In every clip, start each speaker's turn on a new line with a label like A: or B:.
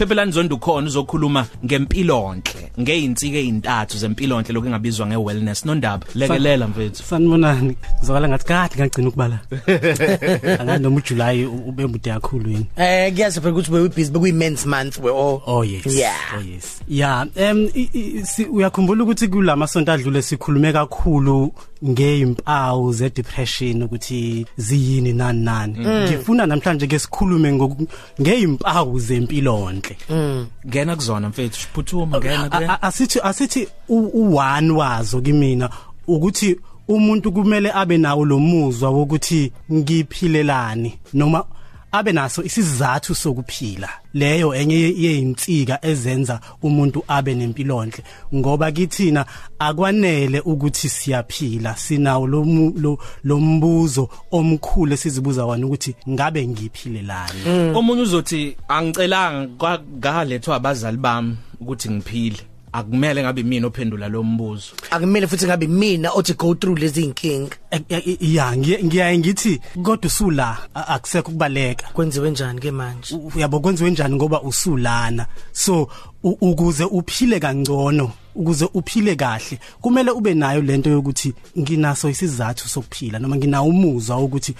A: Phephelani Zondo khona uzokhuluma ngempilo enhle ngeinsika ezintathu zempilo enhle lokho engabizwa ngewellness. Nondaba lekelela mfethu.
B: Sanibonani. Ngizokala ngathi kade ngagcina ukubala. Angani noma uJuly ube mude kakhulu yini?
C: Eh kuyazi phela ukuthi we busy bekuyi men's month we all.
B: Oh yes.
C: Yeah.
B: oh yes. Yeah si- uyakhumbula ukuthi kulama sonto adlule sikhulume kakhulu ngeimpawu ze depression ukuthi ziyini nani nani? Ngifuna namhlanje ke sikhulume ngeimpawu zempilo enhle
A: ngena kuzona mfethu. Phuthuma ngena ke
B: asithi asithi u1 wazo kimina ukuthi umuntu kumele abe nawo lo muzwa wokuthi ngiphilelani noma abe naso isizathu sokuphila. Leyo enye ye- yeyinsika ezenza umuntu abe nempilo enhle ngoba kithina akwanele ukuthi siyaphila sinawo lo mu- lo- lo mbuzo omkhulu esizibuza wona ukuthi ngabe ngiphilelani
A: omunye uzothi angicelanga kwa- ngalethwa abazali bami ukuthi ngiphile. Akumele ngabe mina ophendula lo mbuzo.
C: Akumele futhi ngabe mina othi go through lezi inkinga
B: Eh, eh, ya ngiye ngiyaye ngithi kodwa usula a- akusekho kubaleka
C: kwenziwe njani ke manje?
B: U- uyabo kwenziwe njani ngoba usulana? So u- ukuze uphile kangcono ukuze uphile kahle kumele ube nayo lento yokuthi nginaso isizathu sokuphila noma nginawo umuzwa ukuthi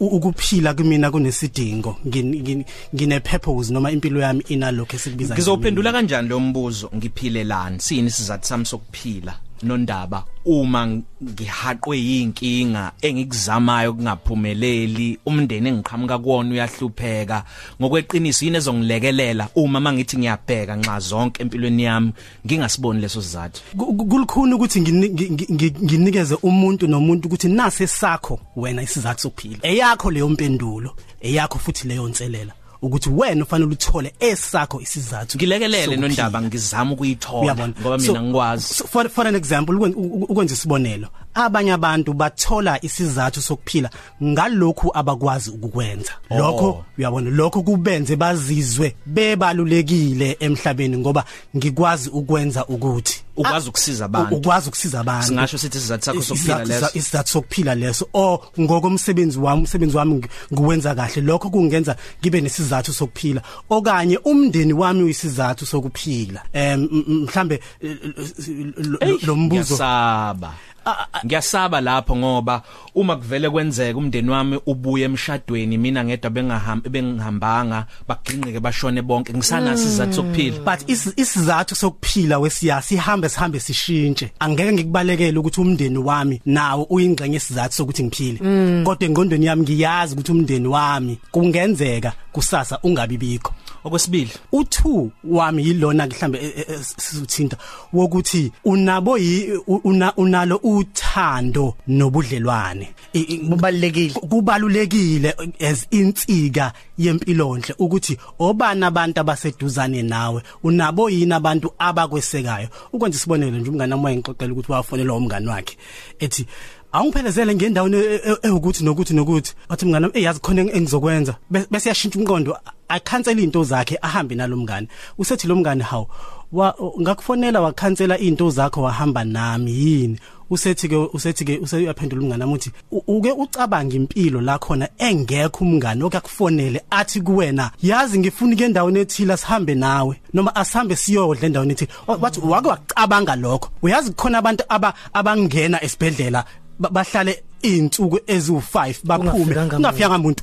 B: ukuphila kumina kunesidingo ngin- ngin- ngine purpose noma impilo yami inalokho esikubiza
A: ngizophendula kanjani lo mbuzo? Ngiphilelani sini isizathu sami sokuphila? Nondaba uma ngihaqwe yinkinga engikuzamayo kungaphumeleli umndeni engiqhamuka kuwona uyahlupheka. Ngokweqiniso yini ezongilekelela uma mangithi ngiyabheka nxa zonke empilweni yami ngingasiboni leso sizathu?
B: Ku- ku- kulukhuni ukuthi ngini- ngi- ngi- ngi- nginikeze umuntu nomuntu ukuthi nase sakho wena isizathu sokuphila. Eyakho leyo mpendulo eyakho futhi leyo nselela. Ukuthi wena ufanele uthole esakho isizathu
A: ngilekelele
B: sokuphila.
A: nondaba ngizama ukuyithola
B: uyabona?
A: ngoba
B: So-
A: mina ngikwazi.
B: so for for an example ukwen- u- u- ukwenza isibonelo. Abanye abantu bathola isizathu sokuphila ngalokhu abakwazi ukukwenza.
A: Oh.
B: lokho uyabona lokho kubenze bazizwe bebalulekile emhlabeni ngoba ngikwazi ukwenza ukuthi
A: ukwazi ukusiza abantu.
B: Ukwazi ukusiza abantu.
A: Singasho sithi isizathu sakho sokuphila
B: Isizathu-
A: leso.
B: isizathu sokuphila leso. O ngokomsebenzi wami umsebenzi wami ngi- nguwenza kahle. Lokho kungenza ngibe nesizathu sokuphila. Okanye umndeni wami uyisizathu sokuphila. Em m- m- mhlambe eh, lo- lo- lo mbuzo
A: ngiyasaba. Ngiyasaba lapho ngoba uma kuvele kwenzeka umndeni wami ubuye emshadweni mina ngedwa bengahambi bengihambanga baginqike bashone bonke. Ngisana sizathu sokuphila.
B: But is- isizathu sokuphila wesiya sihambe sihambe sishintshe. Angeke ngikubalekele ukuthi umndeni wami nawo uyingxenye isizathu sokuthi ngiphile. Kodwa engqondweni yami ngiyazi ukuthi umndeni wami kungenzeka kusasa ungabi bikho.
A: Okwesibili.
B: U2 wami yilona mhlambe e- e- e- sizuthinta wokuthi unabo unalo uthando nobudlelwane.
C: Kubalekile
B: kubalulekile. as insika yempilo enhle ukuthi obana abantu abaseduzane nawe unabo yini abantu abakwesekayo? Ukwenza isibonelo nje umngane wami ngixoxela ukuthi wafonela umngane wakhe ethi awungiphelezele ngendaweni e- e- ewukuthi nokuthi nokuthi. Wathi mngane wami, eyazi khona engizokwenza. Be- bese yashintsha umqondo akhansela into zakhe ahambe nalomngane usethi lo mngane hawo wa ngakufonela wakhansela into zakho wahamba nami yini? Usethi ke usethi ke useyaphendula umngane wami uthi "U- uke ucabanga impilo la khona engekho umngane okuyakufonele athi kuwena yazi ngifuna ke endaweni ethile sihambe nawe noma asihambe siyodla endaweni ethile. Wa- wathi wake wacabanga lokho. Uyazi khona abantu aba abangena esibhedlela ba- bahlale insuku eziwu5 baphume.
C: Kungafikanga
B: kungafikanga umuntu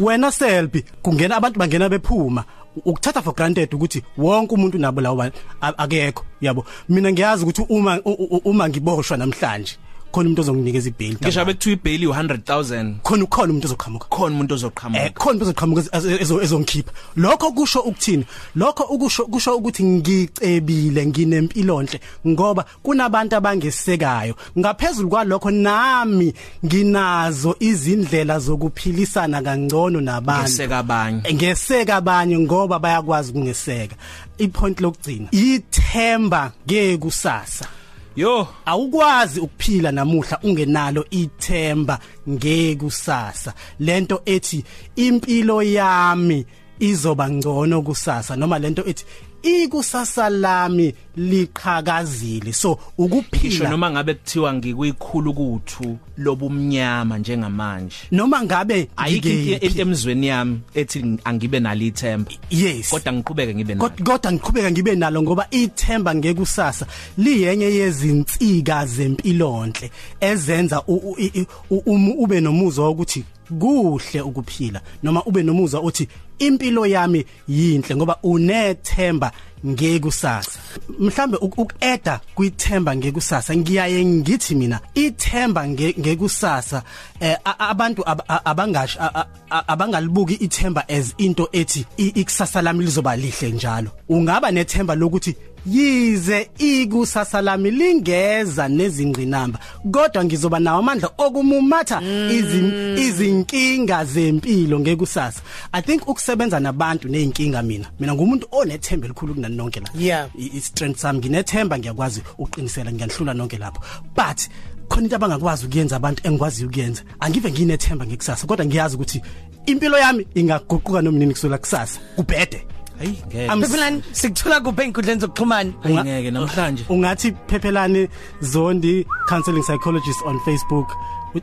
B: wena selbi kungena abantu bangena bephuma. Ukuthatha for granted ukuthi wonke umuntu nabo lawo bantu a- akekho yabo. Mina ngiyazi ukuthi uma u- u- uma ngiboshwa namhlanje khona umuntu ozonginikeza ibail
A: ngisho bekuthiwa ibail u100000
B: khona ukhona umuntu ozoqhamuka.
A: Khona umuntu
B: eh
A: ozoqhamuka
B: khona umuntu ozoqhamuka ez- ezo- ezongikhipha. Lokho kusho ukuthini? Lokho ukusho kusho ukuthi ngicebile nginempilo enhle ngoba kunabantu abangesekayo. Ngaphezulu kwalokho nami nginazo izindlela zokuphilisana kangcono nabantu.
A: Ngeseka abanye.
B: Ngeseka abanye ngoba bayakwazi ukungeseka. Ipoint lokugcina ithemba ngekusasa.
A: Yo.
B: Awukwazi ukuphila namuhla ungenalo ithemba ngekusasa. Lento ethi impilo yami izoba ngcono kusasa noma lento ethi ikusasa lami liqhakazile. So ukuphila
A: noma ngabe kuthiwa ngikwikhulu kuthu lobumnyama njengamanje.
B: Noma ngabe
A: ayikho into emzweni yami ethi angibe nalo ithemba.
B: Yes.
A: Kodwa ngiqhubeke ngibe nalo.
B: Kod- kodwa ngiqhubeka ngibe nalo ngoba ithemba ngekusasa liyenye yezinsika zempilonhle ezenza um- ube nomuzwa ukuthi kuhle ukuphila noma ube nomuzwa uthi impilo yami yinhle ngoba unethemba ngekusasa. Mhlambe uk- ukueda kwithemba ngekusasa ngiyaye ngithi mina ithemba nge- ngekusasa eh, abantu ab- a- abangash a- a- a- abangalibuki ithemba as into ethi ikusasa lami lizoba lihle njalo. Ungaba nethemba lokuthi yize ikusasa lami lingeza nezingqinamba kodwa ngizoba nawo amandla okumumatha izin- izinkinga zempilo ngekusasa. I think ukusebenza nabantu nezinkinga mina mina ngumuntu onethemba elikhulu kunani nonke la
C: Yeah.
B: I- i strength sami nginethemba ngiyakwazi uqinisela ngiyanhlula nonke lapho. But khona into abangakwazi ukuyenza abantu engikwazi ukuyenza angive nginethemba ngekusasa kodwa ngiyazi ukuthi impilo yami ingaguquka noma nini kusula kusasa kubhede.
A: Hayi ngeke.
B: Am-
C: Phephelani sikuthola kuphi einkundleni zokuxhumana?
A: Hayi ngeke namhlanje.
B: Ungathi phephelani zondi counseling psychologist on facebook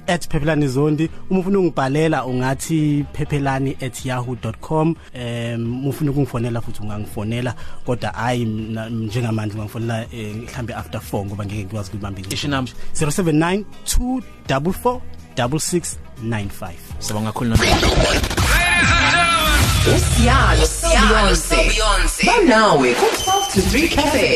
B: at phephelani zondi. Uma ufuna ungibhalela ungathi phephelani@yahoo.com em ufuna ukungifonela futhi ungangifonela kodwa hayi mina njengamanje ungangifonela eh, mhlambe after 4 ngoba ngeke ngikwazi ukubamba
A: Isho inamba.
B: 079 244 6695
A: sibonga kakhulu nami
D: Usiyalo Beyonce. Banawe ku 12 to 3 cafe.